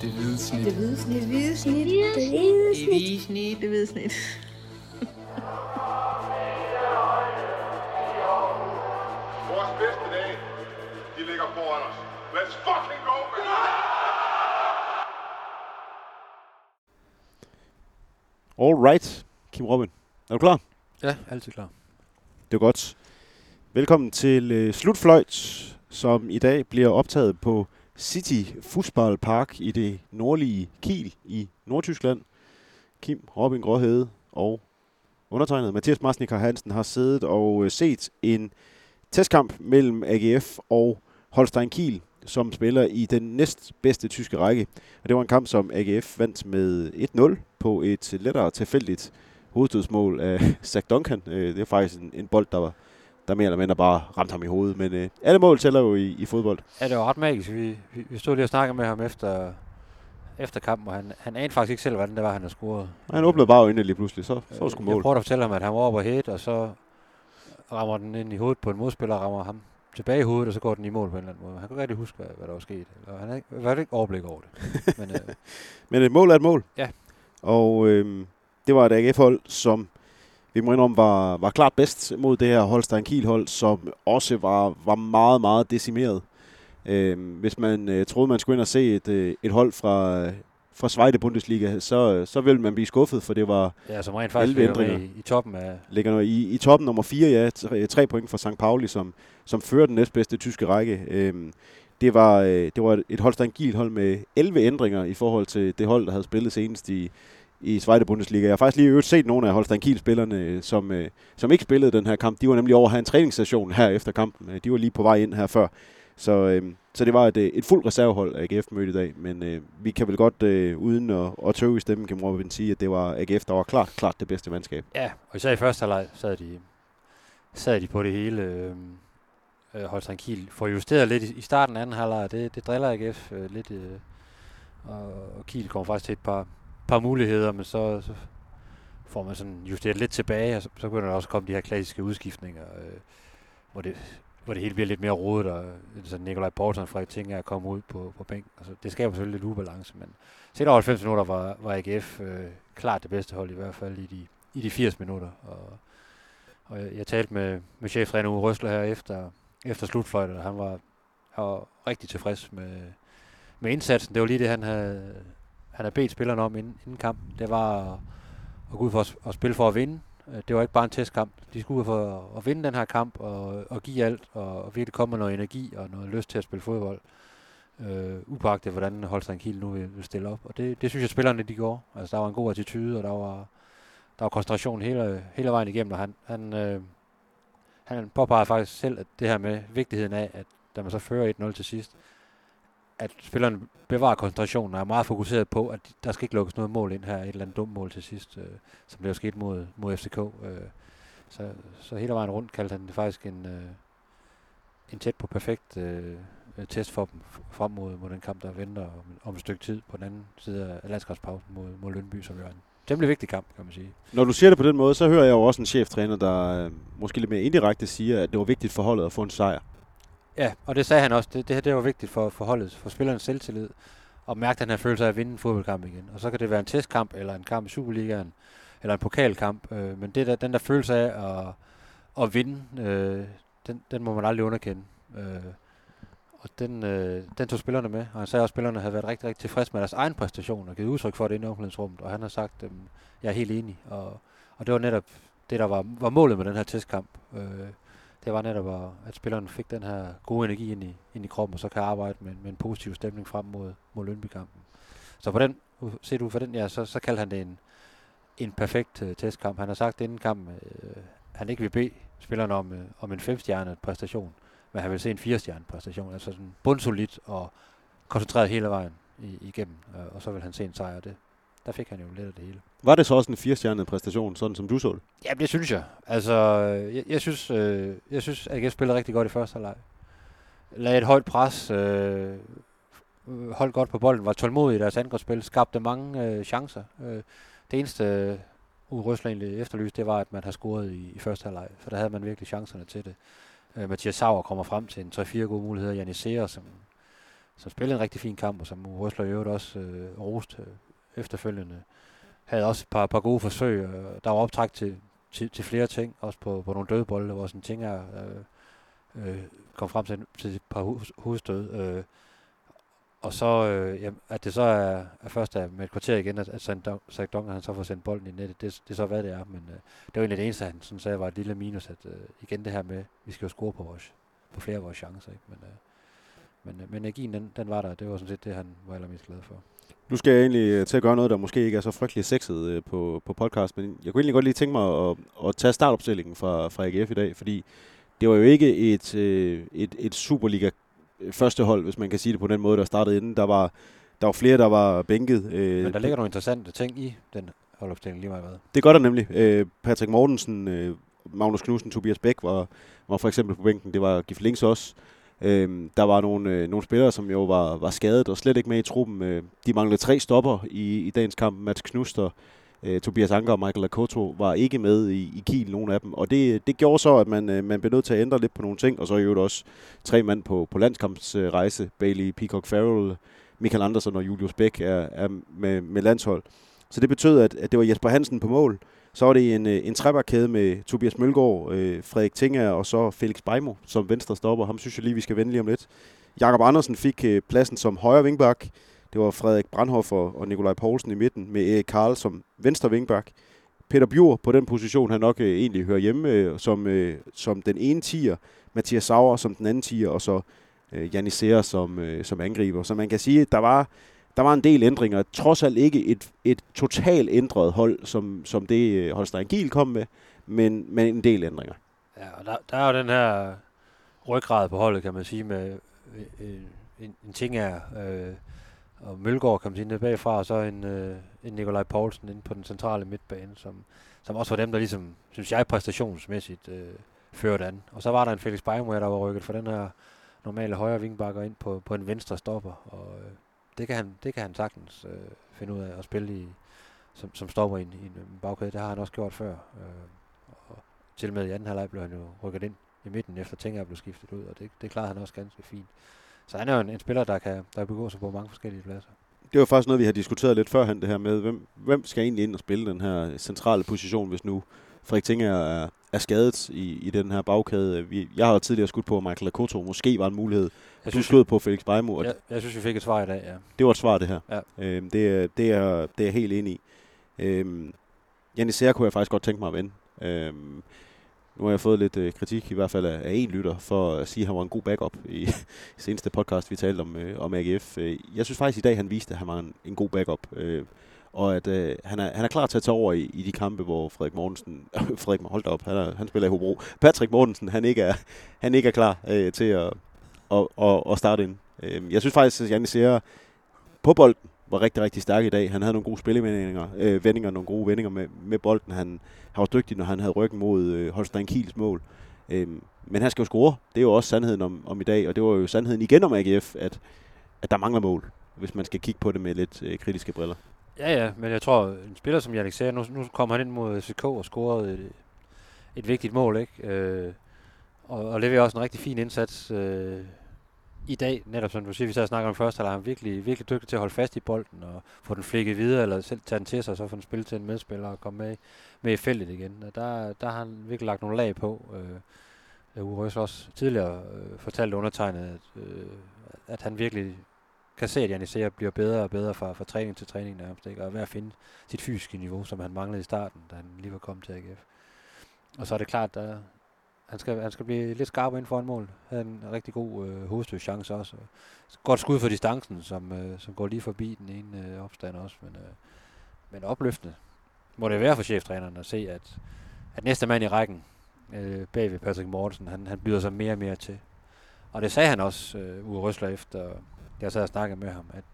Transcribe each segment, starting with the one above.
Det hvide snit. Det hvide snit. Det hvide snit. Det hvide Det hvide snit. Det hvide snit. Vores bedste dage, de ligger foran os. Let's fucking go, man! All right, Kim Robin. Er du klar? Ja, altid klar. Det er godt. Velkommen til øh, Slutfløjt, som i dag bliver optaget på City Fußballpark i det nordlige Kiel i Nordtyskland. Kim Robin Gråhede og undertegnet Mathias Masnikar Hansen har siddet og øh, set en testkamp mellem AGF og Holstein Kiel, som spiller i den næstbedste tyske række. Og det var en kamp, som AGF vandt med 1-0 på et lettere tilfældigt hovedstødsmål af Zach Duncan. Øh, det er faktisk en, en bold, der var der mere eller mindre bare ramte ham i hovedet. Men øh, alle mål tæller jo i, i fodbold. Ja, det var ret magisk. Vi, vi, vi stod lige og snakkede med ham efter, efter kampen, og han, han anede faktisk ikke selv, hvordan det var, han havde scoret. Og han åbnede bare øjnene lige pludselig, så, så var sgu Øh, Jeg mål. prøvede at fortælle ham, at han var oppe og hit, og så rammer den ind i hovedet på en modspiller, og rammer ham tilbage i hovedet, og så går den i mål på en eller anden måde. Han kunne ikke rigtig huske, hvad, hvad der var sket. Eller han havde ikke, havde ikke overblik over det. Men øh, Men et mål er et mål. Ja. Og øh, det var et AGF-hold, som vi må indrømme var, var klart bedst mod det her Holstein Kiel-hold, som også var, var meget, meget decimeret. Øh, hvis man øh, troede, man skulle ind og se et, øh, et hold fra, fra Zweite Bundesliga, så, så ville man blive skuffet, for det var ja, som rent faktisk 11 ligger med ændringer. i, i toppen af... ligger nu i, i toppen nummer 4, ja, tre, tre point fra St. Pauli, som, som fører den næstbedste tyske række. Øhm, det var, øh, det var et Holstein Kiel-hold med 11 ændringer i forhold til det hold, der havde spillet senest i, i Schweizer Bundesliga. Jeg har faktisk lige øvrigt set nogle af Holstein Kiel-spillerne, øh, som, øh, som ikke spillede den her kamp. De var nemlig over at have en træningsstation her efter kampen. Øh, de var lige på vej ind her før. Så, øh, så det var et, øh, et fuldt reservehold, AGF mødte i dag. Men øh, vi kan vel godt, øh, uden at, at tøve i stemmen, kan Robin sige, at det var AGF, der var klart, klart det bedste mandskab. Ja, og især i første halvleg sad de, sad de på det hele. Øh, Holstein Kiel får justeret lidt i, i starten af anden halvleg, det, det driller AGF øh, lidt. Øh, og, og Kiel kommer faktisk til et par, par muligheder, men så, så får man sådan justeret lidt tilbage, og så, så begynder der også komme de her klassiske udskiftninger, øh, hvor, det, hvor det hele bliver lidt mere rodet, og øh, så Nikolaj Poulsen fra ting er at komme ud på, på bænken. Altså, det skaber selvfølgelig lidt ubalance, men set over 90 minutter var, var AGF øh, klart det bedste hold, i hvert fald i de, i de 80 minutter. Og, og jeg, jeg talte med, med cheftræner Uwe Røsler her efter, efter slutfløjtet, og han var, han var rigtig tilfreds med, med indsatsen. Det var lige det, han havde, han havde bedt spillerne om inden, inden kampen. Det var at, at gå ud for at, at spille for at vinde. Øh, det var ikke bare en testkamp. De skulle ud for at, at vinde den her kamp og, og give alt, og, og virkelig komme med noget energi og noget lyst til at spille fodbold. Øh, upagtet, hvordan Holstein Kiel nu vil, vil stille op. Og det, det synes jeg, spillerne de går. Altså, der var en god attitude, og der var, der var koncentration hele, hele vejen igennem, og han, han, øh, han påpegede faktisk selv, at det her med vigtigheden af, at da man så fører 1-0 til sidst, at spillerne bevarer koncentrationen og er meget fokuseret på, at der skal ikke lukkes noget mål ind her, et eller andet dumt mål til sidst, øh, som det jo sket mod, mod FCK. Øh, så, så hele vejen rundt kaldte han det faktisk en, øh, en tæt på perfekt øh, test for dem frem mod, mod den kamp, der venter om, om et stykke tid på den anden side af landskabspausen mod, mod Lønby, som jo er en temmelig vigtig kamp, kan man sige. Når du siger det på den måde, så hører jeg jo også en cheftræner, der øh, måske lidt mere indirekte siger, at det var vigtigt for holdet at få en sejr. Ja, og det sagde han også. Det, det her det var vigtigt for, for holdet, for spillernes selvtillid, at mærke den her følelse af at vinde en fodboldkamp igen. Og så kan det være en testkamp, eller en kamp i Superligaen, eller en pokalkamp. Øh, men det der, den der følelse af at, at vinde, øh, den, den må man aldrig underkende. Øh, og den, øh, den tog spillerne med, og han sagde også, at spillerne havde været rigtig, rigtig tilfredse med deres egen præstation, og givet udtryk for det inde i omklædningsrummet, og han har sagt, at jeg er helt enig. Og, og det var netop det, der var, var målet med den her testkamp. Øh, det var netop, at- at spillerne fik den her gode energi ind i, ind i kroppen, og så kan arbejde med, med en positiv stemning frem mod, mod Lønby-kampen. Så på den, set ud for den, ja, så, så kaldte han det en, en perfekt uh, testkamp. Han har sagt inden kampen, øh, han ikke vil bede spillerne om, øh, om en femstjernet præstation, men han vil se en firestjernet præstation, altså sådan bundsolidt og koncentreret hele vejen i, igennem, øh, og så vil han se en sejr. Det, der fik han jo lidt af det hele. Var det så også en firestjernet præstation, sådan som du så det? Ja, det synes jeg. Altså, jeg, jeg synes, øh, jeg synes, at AGF spillede rigtig godt i første halvleg. Lagde et højt pres, øh, øh, holdt godt på bolden, var tålmodige i deres angrebsspil, skabte mange øh, chancer. Øh, det eneste, øh, Uwe Røsler egentlig efterlyste, det var, at man har scoret i, i første halvleg, for der havde man virkelig chancerne til det. Øh, Mathias Sauer kommer frem til en 3-4 gode muligheder. Janis Seer, som som spillede en rigtig fin kamp, og som Røsler i øvrigt også øh, roste øh, efterfølgende. Havde også et par, par gode forsøg, der var optræk til, til, til flere ting, også på, på nogle dødbolde, hvor sådan ting er, øh, øh, kom frem til, til et par hoved, hovedstød. Øh, og så, øh, jamen, at det så er, er først er med et kvarter igen, at, at Zach Duncan han så får sendt bolden i nettet, det, det er så hvad det er, men øh, det var egentlig det eneste, han sådan sagde var et lille minus, at øh, igen det her med, vi skal jo score på, vores, på flere af vores chancer, ikke? Men, øh, men, øh, men energien, den, den var der, det var sådan set det, han var allermest glad for. Nu skal jeg egentlig øh, til at gøre noget, der måske ikke er så frygteligt sexet øh, på, på podcast, men jeg kunne egentlig godt lige tænke mig at, at tage startopstillingen fra, fra AGF i dag, fordi det var jo ikke et, et, et Superliga første hold, hvis man kan sige det på den måde, der startede inden. Der var, der var flere, der var bænket. Men der ligger nogle interessante ting i den holdopstilling lige meget hvad. Det gør der nemlig. Patrick Mortensen, Magnus Knudsen, Tobias Bæk var, var for eksempel på bænken. Det var Gif Links også. Øh, der var nogle, øh, nogle spillere, som jo var, var skadet og slet ikke med i truppen. Øh, de manglede tre stopper i, i dagens kamp. Mats Knuster, øh, Tobias Anker og Michael Lakoto var ikke med i, i Kiel, nogen af dem. Og det, det gjorde så, at man, øh, man blev nødt til at ændre lidt på nogle ting. Og så i øvrigt også tre mand på, på landskampsrejse. Øh, Bailey Peacock Farrell, Michael Andersen og Julius Bæk er, er med, med landshold. Så det betød, at, at det var Jesper Hansen på mål. Så var det en, øh, en trebakkæde med Tobias Mølgaard, øh, Frederik Tinger og så Felix Beimo som venstre stopper. Ham synes jeg lige, vi skal vende lige om lidt. Jakob Andersen fik øh, pladsen som højre vingbak. Det var Frederik Brandhoff og Nikolaj Poulsen i midten med Erik Karl som venstre vingbak. Peter Bjur på den position, han nok øh, egentlig hører hjemme øh, som, øh, som den ene tier. Mathias Sauer som den anden tier, og så øh, Janisera som, øh, som angriber. Så man kan sige, at der var der var en del ændringer. Trods alt ikke et, et totalt ændret hold, som, som det øh, Holstein Kiel kom med, men, men en del ændringer. Ja, og der, der er jo den her ryggrad på holdet, kan man sige, med øh, øh en, en ting er, øh, og Mølgaard kan man sige bagfra, og så en, øh, en Nikolaj Poulsen inde på den centrale midtbane, som, som også var dem, der ligesom, synes jeg, præstationsmæssigt øh, førte an. Og så var der en Felix Beimer, der var rykket for den her normale højre vingbakker ind på, på en venstre stopper, og øh, det kan han, det kan han sagtens øh, finde ud af at spille i, som, som stopper i en, i en bagkæde. Det har han også gjort før. Øh, og til og med i anden halvleg blev han jo rykket ind i midten, efter Tinger blev skiftet ud, og det, det klarede han også ganske fint. Så han er jo en, en spiller, der kan, der kan begå sig på mange forskellige pladser. Det var faktisk noget, vi har diskuteret lidt førhen, det her med, hvem, hvem skal egentlig ind og spille den her centrale position, hvis nu Frederik Tinger er, er skadet i, i den her bagkæde. Vi, jeg har tidligere skudt på, at Michael Akoto måske var en mulighed. Jeg synes, du skød på Felix Beimo. Jeg, jeg synes, vi fik et svar i dag, ja. Det var et svar, det her. Ja. Øhm, det, er, det, er, det er jeg helt enig i. Øhm, Janis Serra kunne jeg faktisk godt tænke mig at vende. Øhm, nu har jeg fået lidt øh, kritik, i hvert fald af, af en lytter, for at sige, at han var en god backup i, i seneste podcast, vi talte om, øh, om AGF. Øh, jeg synes faktisk i dag, han viste, at han var en, en god backup. Øh, og at øh, han, er, han er klar til at tage over i, i de kampe, hvor Frederik Mortensen, Frederik, hold op, han, er, han spiller i Hobro, Patrick Mortensen, han ikke er, han ikke er klar øh, til at, at, at, at starte ind. Øh, jeg synes faktisk, at Janne Serra på bolden var rigtig, rigtig stærk i dag. Han havde nogle gode spillevendinger, øh, vendinger, nogle gode vendinger med, med bolden. Han, han var dygtig, når han havde ryggen mod øh, Holstein Kiels mål. Øh, men han skal jo score. Det er jo også sandheden om, om i dag, og det var jo sandheden igen om AGF, at, at der mangler mål, hvis man skal kigge på det med lidt øh, kritiske briller. Ja, ja, men jeg tror, en spiller som Jannik sagde, nu, nu kommer han ind mod FCK og scorede et, et vigtigt mål, ikke? Øh, og, og leverer også en rigtig fin indsats øh, i dag, netop som du siger, vi så snakker om først, at han er virkelig, virkelig dygtig til at holde fast i bolden og få den flækket videre, eller selv tage den til sig, og så få den spillet til en medspiller og komme med, med i feltet igen. Og der, der har han virkelig lagt nogle lag på. Øh, øh Uwe Røs også tidligere øh, fortalte undertegnet, at, øh, at han virkelig kan se, at Janisea bliver bedre og bedre fra, fra træning til træning nærmest, ikke? og er ved at finde sit fysiske niveau, som han manglede i starten, da han lige var kommet til AGF. Og så er det klart, at øh, han skal, han skal blive lidt skarpere for foran mål. Havde en rigtig god øh, hovedstødschance også. Godt skud for distancen, som, øh, som går lige forbi den ene øh, opstand også. Men, øh, men opløftende må det være for cheftræneren at se, at, at næste mand i rækken øh, bag ved Patrick Mortensen, han, han byder sig mere og mere til. Og det sagde han også, øh, Uwe Røsler, efter jeg sad og snakkede med ham, at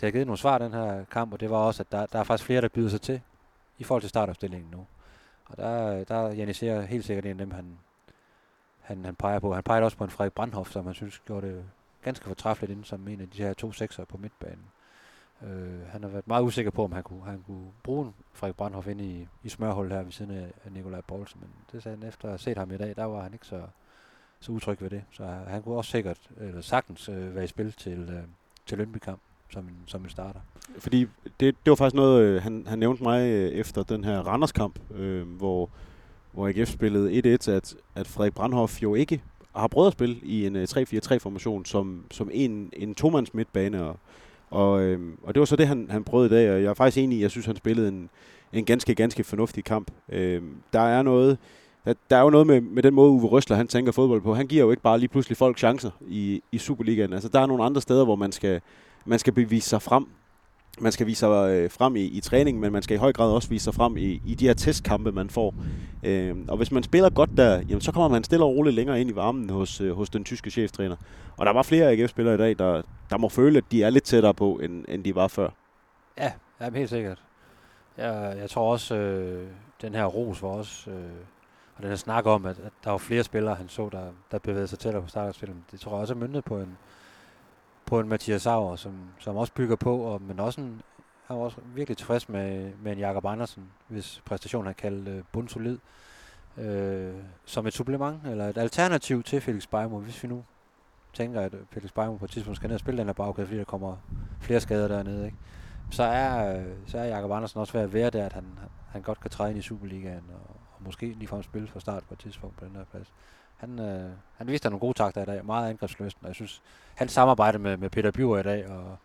det har givet nogle svar, den her kamp, og det var også, at der, der er faktisk flere, der byder sig til i forhold til startopstillingen nu. Og der, der er Janis helt sikkert en af dem, han, han, han peger på. Han peger også på en Frederik Brandhoff, som han synes gjorde det ganske fortræffeligt inden som en af de her to sekser på midtbanen. Øh, han har været meget usikker på, om han kunne, han kunne bruge Frederik Brandhoff ind i, i smørhullet her ved siden af, af Nikolaj Poulsen, men det sagde han efter at have set ham i dag, der var han ikke så, så utryg ved det. Så han kunne også sikkert, eller sagtens, øh, være i spil til, øh, til Lønby-kamp som en, som en starter. Fordi det, det var faktisk noget, øh, han, han nævnte mig øh, efter den her Randers-kamp, øh, hvor, hvor AGF spillede 1-1, at, at Frederik Brandhoff jo ikke har prøvet at spille i en øh, 3-4-3-formation som, som en, en tomands midtbane. Og, og, øh, og det var så det, han, han prøvede i dag, og jeg er faktisk enig i, jeg synes, han spillede en, en ganske, ganske fornuftig kamp. Øh, der er noget... Der, der er jo noget med, med den måde, Uwe Røsler han tænker fodbold på. Han giver jo ikke bare lige pludselig folk chancer i, i Superligaen. Altså, der er nogle andre steder, hvor man skal, man skal bevise sig frem. Man skal vise sig øh, frem i, i træning, men man skal i høj grad også vise sig frem i, i de her testkampe, man får. Øh, og hvis man spiller godt der, jamen, så kommer man stille og roligt længere ind i varmen hos, øh, hos den tyske cheftræner. Og der var flere AGF-spillere i dag, der, der må føle, at de er lidt tættere på, end, end de var før. Ja, ja helt sikkert. Jeg, jeg tror også, øh, den her ros var også, øh, og den her snak om, at, at der var flere spillere, han så, der, der bevægede sig tættere på starterspillet. Det tror jeg også er myndet på en, på en Mathias Sauer, som, som også bygger på, og, men også en, han var også virkelig tilfreds med, med en Jakob Andersen, hvis præstation han kaldt øh, bundsolid, øh, som et supplement, eller et alternativ til Felix Beimo, hvis vi nu tænker, at Felix Beimo på et tidspunkt skal ned og spille den her bagkæde, fordi der kommer flere skader dernede, ikke? så er, øh, så er Jakob Andersen også ved at være der, at han, han godt kan træde ind i Superligaen, og måske ligefrem spille fra start på et tidspunkt på den her plads. Han, øh, han viste nogle gode takter i dag, meget angrebsløst, og jeg synes, han samarbejder med, med Peter Bjur i dag, og,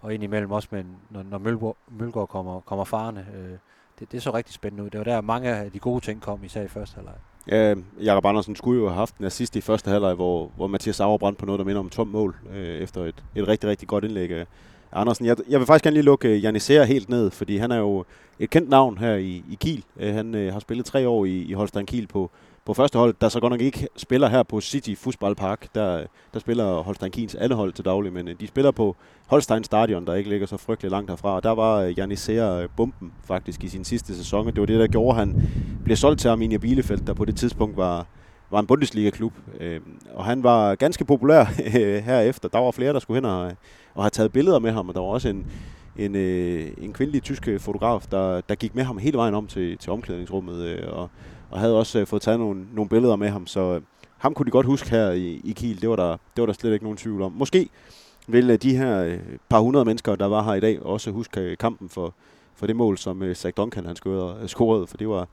og indimellem også med, når, når Mølgaard, Mølgaard kommer, kommer farne. Øh, det, det så rigtig spændende ud. Det var der, mange af de gode ting kom, især i første halvleg. Ja, Jakob Andersen skulle jo have haft en assist i første halvleg, hvor, hvor Mathias Sauer brændte på noget, der minder om tom mål, øh, efter et, et rigtig, rigtig godt indlæg af Andersen. Jeg, jeg vil faktisk gerne lige lukke øh, Janisera helt ned, fordi han er jo et kendt navn her i, i Kiel. Øh, han øh, har spillet tre år i, i Holstein Kiel på, på første hold, der så godt nok ikke spiller her på City Park. Der, der spiller Holstein Kiels alle hold til daglig, men øh, de spiller på Holstein Stadion, der ikke ligger så frygtelig langt herfra. Og der var øh, Janisera øh, bomben faktisk i sin sidste sæson, og det var det, der gjorde, at han blev solgt til Arminia Bielefeld, der på det tidspunkt var, var en Bundesliga-klub. Øh, og han var ganske populær øh, herefter. Der var flere, der skulle hen og, og have taget billeder med ham, og der var også en, en, øh, en kvindelig tysk fotograf, der, der gik med ham hele vejen om til, til omklædningsrummet, og og havde også øh, fået taget nogle, nogle billeder med ham, så øh, ham kunne de godt huske her i, i Kiel. Det var, der, det var der slet ikke nogen tvivl om. Måske vil øh, de her øh, par hundrede mennesker, der var her i dag, også huske øh, kampen for, for det mål, som øh, Zach Duncan han scorede, øh, scorede for det var,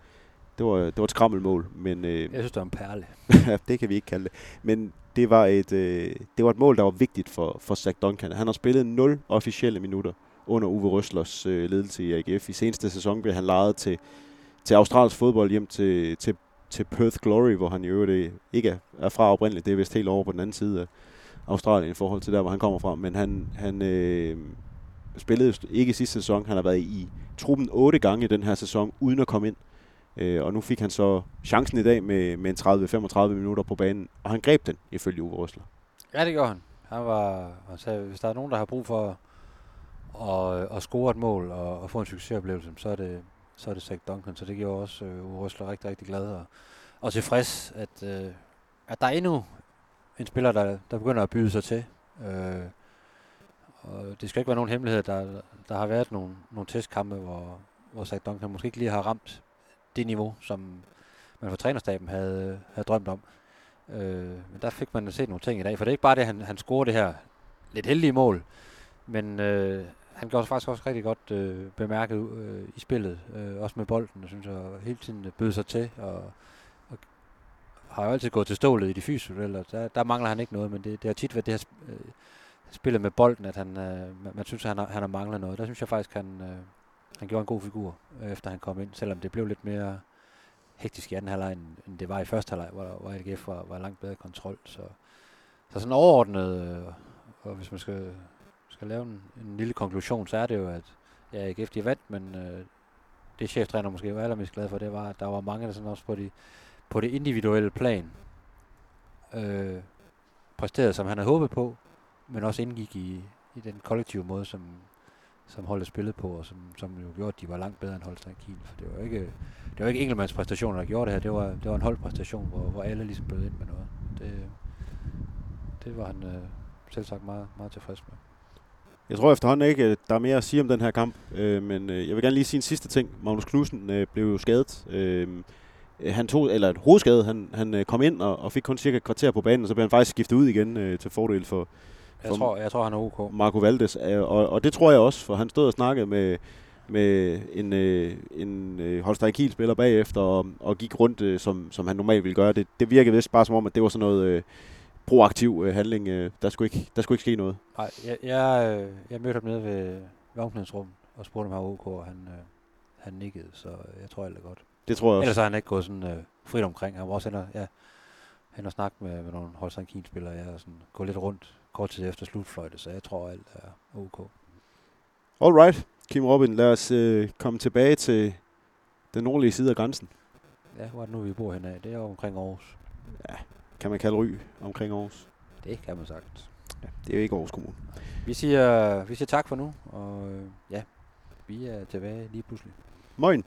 det var, det var et skrammelmål. Men, øh, Jeg synes, det var en perle. det kan vi ikke kalde det. Men det var et, øh, det var et mål, der var vigtigt for, for Zach Duncan. Han har spillet 0 officielle minutter under Uwe Røslers øh, ledelse i AGF. I seneste sæson blev han lejet til til australsk fodbold hjem til, til, til Perth Glory, hvor han i øvrigt ikke er fra oprindeligt. Det er vist helt over på den anden side af Australien i forhold til der, hvor han kommer fra. Men han, han øh, spillede ikke sidste sæson. Han har været i truppen otte gange i den her sæson, uden at komme ind. Øh, og nu fik han så chancen i dag med, med en 30-35 minutter på banen, og han greb den, ifølge Uwe Røsler. Ja, det gjorde han. Han var, han sagde, hvis der er nogen, der har brug for at, at score et mål og, og få en succesoplevelse, så er det, så er det Zach Duncan, så det gjorde også øh, Røsler rigtig, rigtig glad og, og tilfreds, at, øh, at der er endnu en spiller, der, der begynder at byde sig til. Øh, og det skal ikke være nogen hemmelighed, der, der har været nogle, nogle testkampe, hvor, hvor Zach Duncan måske ikke lige har ramt det niveau, som man fra trænerstaben havde, havde drømt om. Øh, men der fik man set nogle ting i dag, for det er ikke bare det, han, han scorer det her lidt heldige mål, men øh, han gjorde faktisk også rigtig godt øh, bemærket øh, i spillet, øh, også med bolden, synes jeg, hele tiden bød sig til, og, og har jo altid gået til stålet i de fysiske eller der, der mangler han ikke noget, men det, det har tit været det her øh, spillet med bolden, at han, øh, man, man synes, at han har, han har manglet noget. Der synes jeg faktisk, at han, øh, han gjorde en god figur, øh, efter han kom ind, selvom det blev lidt mere hektisk i anden halvleg, end, end det var i første halvleg, hvor, hvor AGF var, var langt bedre kontrol. Så, så sådan overordnet, øh, og hvis man skal skal lave en, en lille konklusion, så er det jo, at ja, AGF de vandt, men øh, det cheftræner måske var allermest glad for, det var, at der var mange, der sådan også på, de, på det individuelle plan øh, præsterede, som han havde håbet på, men også indgik i, i den kollektive måde, som, som holdet spillede på, og som, som jo gjorde, at de var langt bedre end Holstein Kiel. For det var ikke, det var ikke enkeltmands præstationer, der gjorde det her. Det var, det var en holdpræstation, hvor, hvor alle ligesom bød ind med noget. Det, det var han øh, selv sagt meget, meget tilfreds med. Jeg tror efterhånden ikke, at der er mere at sige om den her kamp, øh, men øh, jeg vil gerne lige sige en sidste ting. Magnus Knudsen øh, blev jo skadet. Øh, han tog, eller et hovedskade, han, han øh, kom ind og, og fik kun cirka et kvarter på banen, og så blev han faktisk skiftet ud igen øh, til fordel for jeg For- tror, jeg tror, han er ok. Marco Valdes, øh, og, og det tror jeg også, for han stod og snakkede med, med en, øh, en øh, Holstein Kiel spiller bagefter, og, og gik rundt, øh, som, som han normalt ville gøre. Det, det virkede vist bare som om, at det var sådan noget øh, proaktiv øh, handling. Øh, der, skulle ikke, der skulle ikke ske noget. Nej, jeg, jeg, øh, jeg mødte ham nede ved, omklædningsrummet og spurgte, om han var ok, og han, øh, han nikkede, så jeg tror alt er godt. Det tror jeg også. Ellers har han ikke gået sådan øh, frit omkring. Han var også hen og, ja, hen og snakke med, med nogle Holstein Kiel-spillere. Jeg har sådan gået lidt rundt kort tid efter slutfløjte, så jeg tror alt er ok. Alright, Kim Robin, lad os øh, komme tilbage til den nordlige side af grænsen. Ja, hvor er det nu, vi bor henad? Det er omkring Aarhus. Kan man kalde Ry omkring Aarhus? Det kan man sagtens. Ja, det er jo ikke Aarhus Kommune. Vi siger, vi siger tak for nu, og øh, ja, vi er tilbage lige pludselig. Moin.